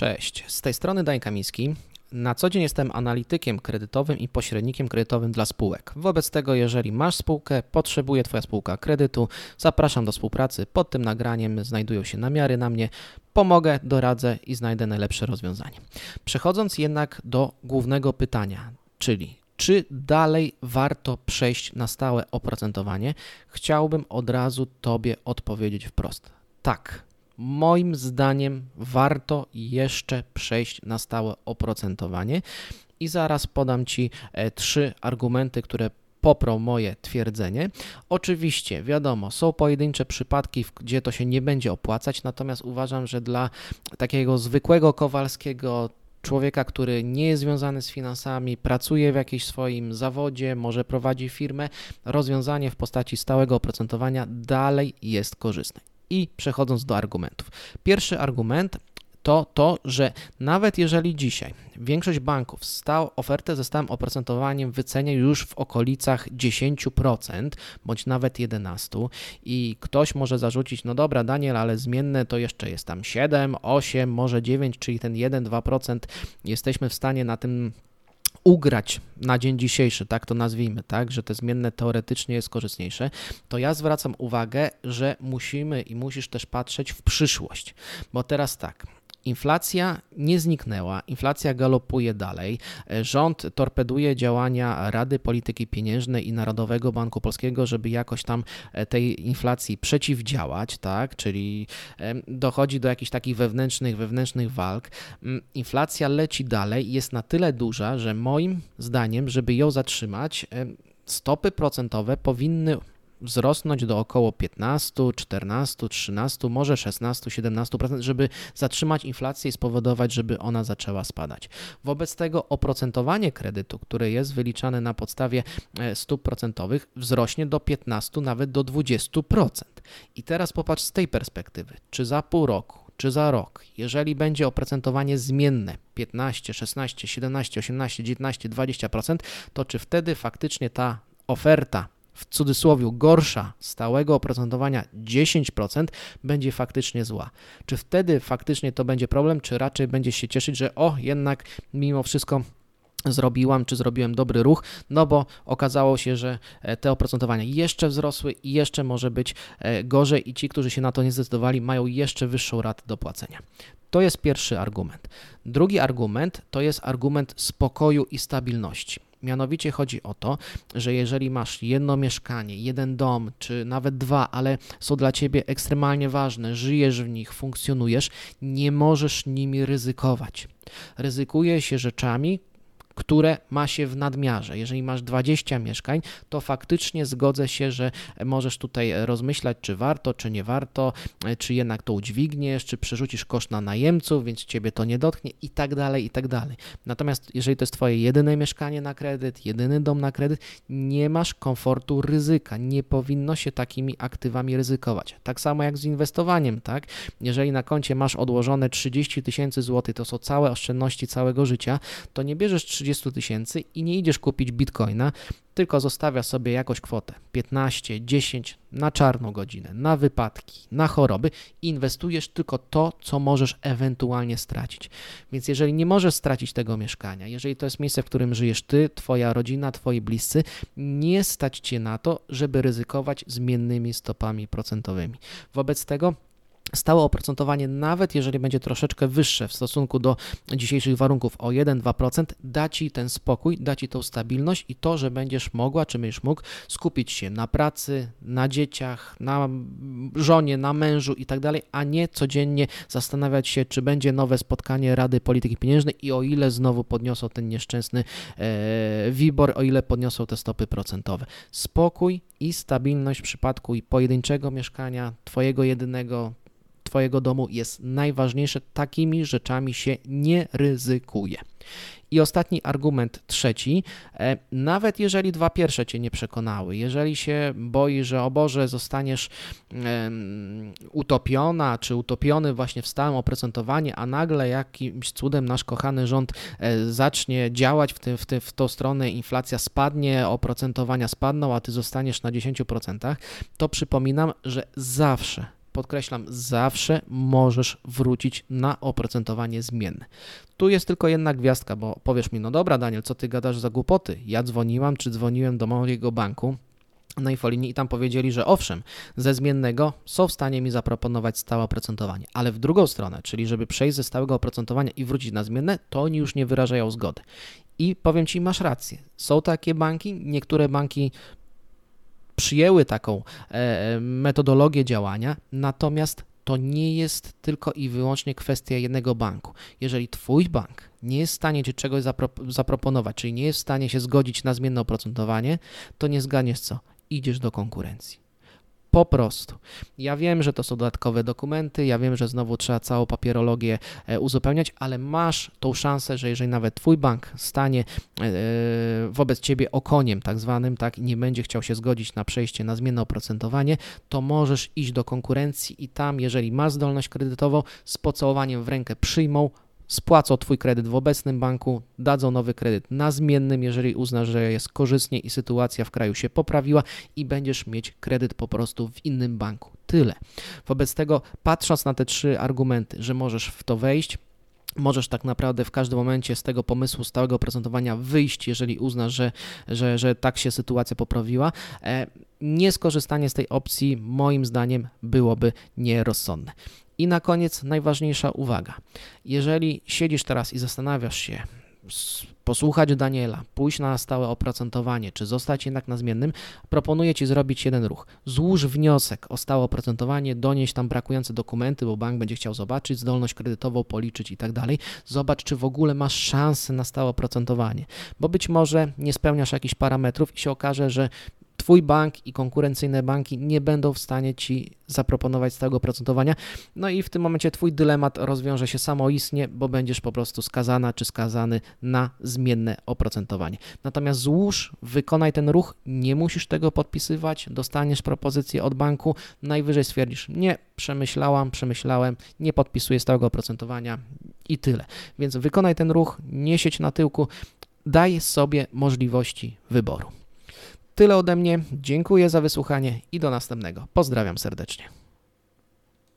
Cześć, z tej strony Dań Kamiński. Na co dzień jestem analitykiem kredytowym i pośrednikiem kredytowym dla spółek. Wobec tego, jeżeli masz spółkę, potrzebuje Twoja spółka kredytu, zapraszam do współpracy. Pod tym nagraniem znajdują się namiary na mnie. Pomogę, doradzę i znajdę najlepsze rozwiązanie. Przechodząc jednak do głównego pytania, czyli czy dalej warto przejść na stałe oprocentowanie, chciałbym od razu Tobie odpowiedzieć wprost. Tak, moim zdaniem warto jeszcze przejść na stałe oprocentowanie i zaraz podam Ci e, trzy argumenty, które poprą moje twierdzenie. Oczywiście, wiadomo, są pojedyncze przypadki, gdzie to się nie będzie opłacać, natomiast uważam, że dla takiego zwykłego Kowalskiego człowieka, który nie jest związany z finansami, pracuje w jakimś swoim zawodzie, może prowadzi firmę, rozwiązanie w postaci stałego oprocentowania dalej jest korzystne. I przechodząc do argumentów. Pierwszy argument to to, że nawet jeżeli dzisiaj większość banków stał ofertę ze stałym oprocentowaniem wycenia już w okolicach 10% bądź nawet 11% i ktoś może zarzucić, no dobra Daniel, ale zmienne to jeszcze jest tam 7, 8, może 9, czyli ten 1-2% jesteśmy w stanie na tym ugrać na dzień dzisiejszy, tak to nazwijmy, tak, że te zmienne teoretycznie jest korzystniejsze, to ja zwracam uwagę, że musimy i musisz też patrzeć w przyszłość, bo teraz tak, Inflacja nie zniknęła, inflacja galopuje dalej. Rząd torpeduje działania Rady Polityki Pieniężnej i Narodowego Banku Polskiego, żeby jakoś tam e, tej inflacji przeciwdziałać, tak? Czyli dochodzi do jakichś takich wewnętrznych, wewnętrznych walk. Mm, inflacja leci dalej jest na tyle duża, że moim zdaniem, żeby ją zatrzymać, stopy procentowe powinny wzrosnąć do około 15, 14, 13, może 16, 17%, żeby zatrzymać inflację i spowodować, żeby ona zaczęła spadać. Wobec tego oprocentowanie kredytu, które jest wyliczane na podstawie e, stóp procentowych, wzrośnie do 15, nawet do 20%. I teraz popatrz z tej perspektywy, czy za pół roku, czy za rok, jeżeli będzie oprocentowanie zmienne 15, 16, 17, 18, 19, 20%, to czy wtedy faktycznie ta oferta w cudzysłowie gorsza stałego oprocentowania 10% będzie faktycznie zła. Czy wtedy faktycznie to będzie problem, czy raczej będzie się cieszyć, że o, jednak mimo wszystko zrobiłam, czy zrobiłem dobry ruch, no bo okazało się, że e, te oprocentowania jeszcze wzrosły i jeszcze może być e, gorzej i ci, którzy się na to nie zdecydowali, mają jeszcze wyższą ratę do płacenia. To jest pierwszy argument. Drugi argument to jest argument spokoju i stabilności. Mianowicie chodzi o to, że jeżeli masz jedno mieszkanie, jeden dom, czy nawet dwa, ale są dla ciebie ekstremalnie ważne, żyjesz w nich, funkcjonujesz, nie możesz nimi ryzykować. Ryzykuje się rzeczami, które ma się w nadmiarze. Jeżeli masz 20 mieszkań, to faktycznie zgodzę się, że możesz tutaj rozmyślać, czy warto, czy nie warto, czy jednak to udźwigniesz, czy przerzucisz koszt na najemców, więc ciebie to nie dotknie i tak dalej, i tak dalej. Natomiast jeżeli to jest twoje jedyne mieszkanie na kredyt, jedyny dom na kredyt, nie masz komfortu ryzyka. Nie powinno się takimi aktywami ryzykować. Tak samo jak z inwestowaniem, tak? Jeżeli na koncie masz odłożone 30 tysięcy złotych, to są całe oszczędności całego życia, to nie bierzesz 30 30 tysięcy i nie idziesz kupić bitcoina, tylko zostawia sobie jakąś kwotę 15, 10 na czarną godzinę, na wypadki, na choroby inwestujesz tylko to, co możesz ewentualnie stracić. Więc jeżeli nie możesz stracić tego mieszkania, jeżeli to jest miejsce, w którym żyjesz ty, twoja rodzina, twoi bliscy, nie stać cię na to, żeby ryzykować zmiennymi stopami procentowymi. Wobec tego Stałe oprocentowanie, nawet jeżeli będzie troszeczkę wyższe w stosunku do dzisiejszych warunków o 1-2%, da Ci ten spokój, da Ci tą stabilność i to, że będziesz mogła, czy będziesz mógł skupić się na pracy, na dzieciach, na żonie, na mężu i tak dalej, a nie codziennie zastanawiać się, czy będzie nowe spotkanie Rady Polityki Pieniężnej i o ile znowu podniosą ten nieszczęsny e, o ile podniosą te stopy procentowe. Spokój i stabilność w przypadku i pojedynczego mieszkania, Twojego jedynego, Twojego domu jest najważniejsze. Takimi rzeczami się nie ryzykuje. I ostatni argument, trzeci. E, nawet jeżeli dwa pierwsze cię nie przekonały, jeżeli się boisz, że o Boże zostaniesz utopiona czy utopiony właśnie w stałym oprocentowanie, a nagle jakimś cudem nasz kochany rząd e, zacznie działać w, tym, w, tym, w tą stronę, inflacja spadnie, oprocentowania spadną, a ty zostaniesz na 10%, to przypominam, że zawsze podkreślam, zawsze możesz wrócić na oprocentowanie zmienne. Tu jest tylko jedna gwiazdka, bo powiesz mi, no dobra, Daniel, co ty gadasz za głupoty? Ja dzwoniłam, czy dzwoniłem do mojego banku na infolinii i tam powiedzieli, że owszem, ze zmiennego są w stanie mi zaproponować stałe oprocentowanie, ale w drugą stronę, czyli żeby przejść ze stałego oprocentowania i wrócić na zmienne, to oni już nie wyrażają zgody. I powiem Ci, masz rację. Są takie banki, niektóre banki przyjęły taką e, metodologię działania, natomiast to nie jest tylko i wyłącznie kwestia jednego banku. Jeżeli Twój bank nie jest w stanie Ci czegoś zapro zaproponować, czyli nie jest w stanie się zgodzić na zmienne oprocentowanie, to nie zganiesz co? Idziesz do konkurencji. Po prostu. Ja wiem, że to są dodatkowe dokumenty, ja wiem, że znowu trzeba całą papierologię e, uzupełniać, ale masz tą szansę, że jeżeli nawet Twój bank stanie e, wobec Ciebie okoniem tak zwanym, tak, i nie będzie chciał się zgodzić na przejście na zmienne oprocentowanie, to możesz iść do konkurencji i tam, jeżeli masz zdolność kredytową, z pocałowaniem w rękę przyjmą, spłacą Twój kredyt w obecnym banku, dadzą nowy kredyt na zmiennym, jeżeli uznasz, że jest korzystnie i sytuacja w kraju się poprawiła i będziesz mieć kredyt po prostu w innym banku. Tyle. Wobec tego, patrząc na te trzy argumenty, że możesz w to wejść, możesz tak naprawdę w każdym momencie z tego pomysłu stałego prezentowania wyjść, jeżeli uznasz, że, że, że tak się sytuacja poprawiła. E, nieskorzystanie z tej opcji moim zdaniem byłoby nierozsądne. I na koniec najważniejsza uwaga. Jeżeli siedzisz teraz i zastanawiasz się, posłuchać Daniela, pójść na stałe oprocentowanie, czy zostać jednak na zmiennym, proponuję Ci zrobić jeden ruch. Złóż wniosek o stałe oprocentowanie, donieś tam brakujące dokumenty, bo bank będzie chciał zobaczyć zdolność kredytową, policzyć i tak dalej. Zobacz, czy w ogóle masz szansę na stałe oprocentowanie, bo być może nie spełniasz jakichś parametrów i się okaże, że Twój bank i konkurencyjne banki nie będą w stanie Ci zaproponować stałego oprocentowania. No i w tym momencie Twój dylemat rozwiąże się samoistnie, bo będziesz po prostu skazana czy skazany na zmienne oprocentowanie. Natomiast złóż, wykonaj ten ruch, nie musisz tego podpisywać, dostaniesz propozycję od banku, najwyżej stwierdzisz, nie, przemyślałam, przemyślałem, nie podpisuję stałego oprocentowania i tyle. Więc wykonaj ten ruch, nie sieć na tyłku, daj sobie możliwości wyboru. Tyle ode mnie. Dziękuję za wysłuchanie i do następnego. Pozdrawiam serdecznie.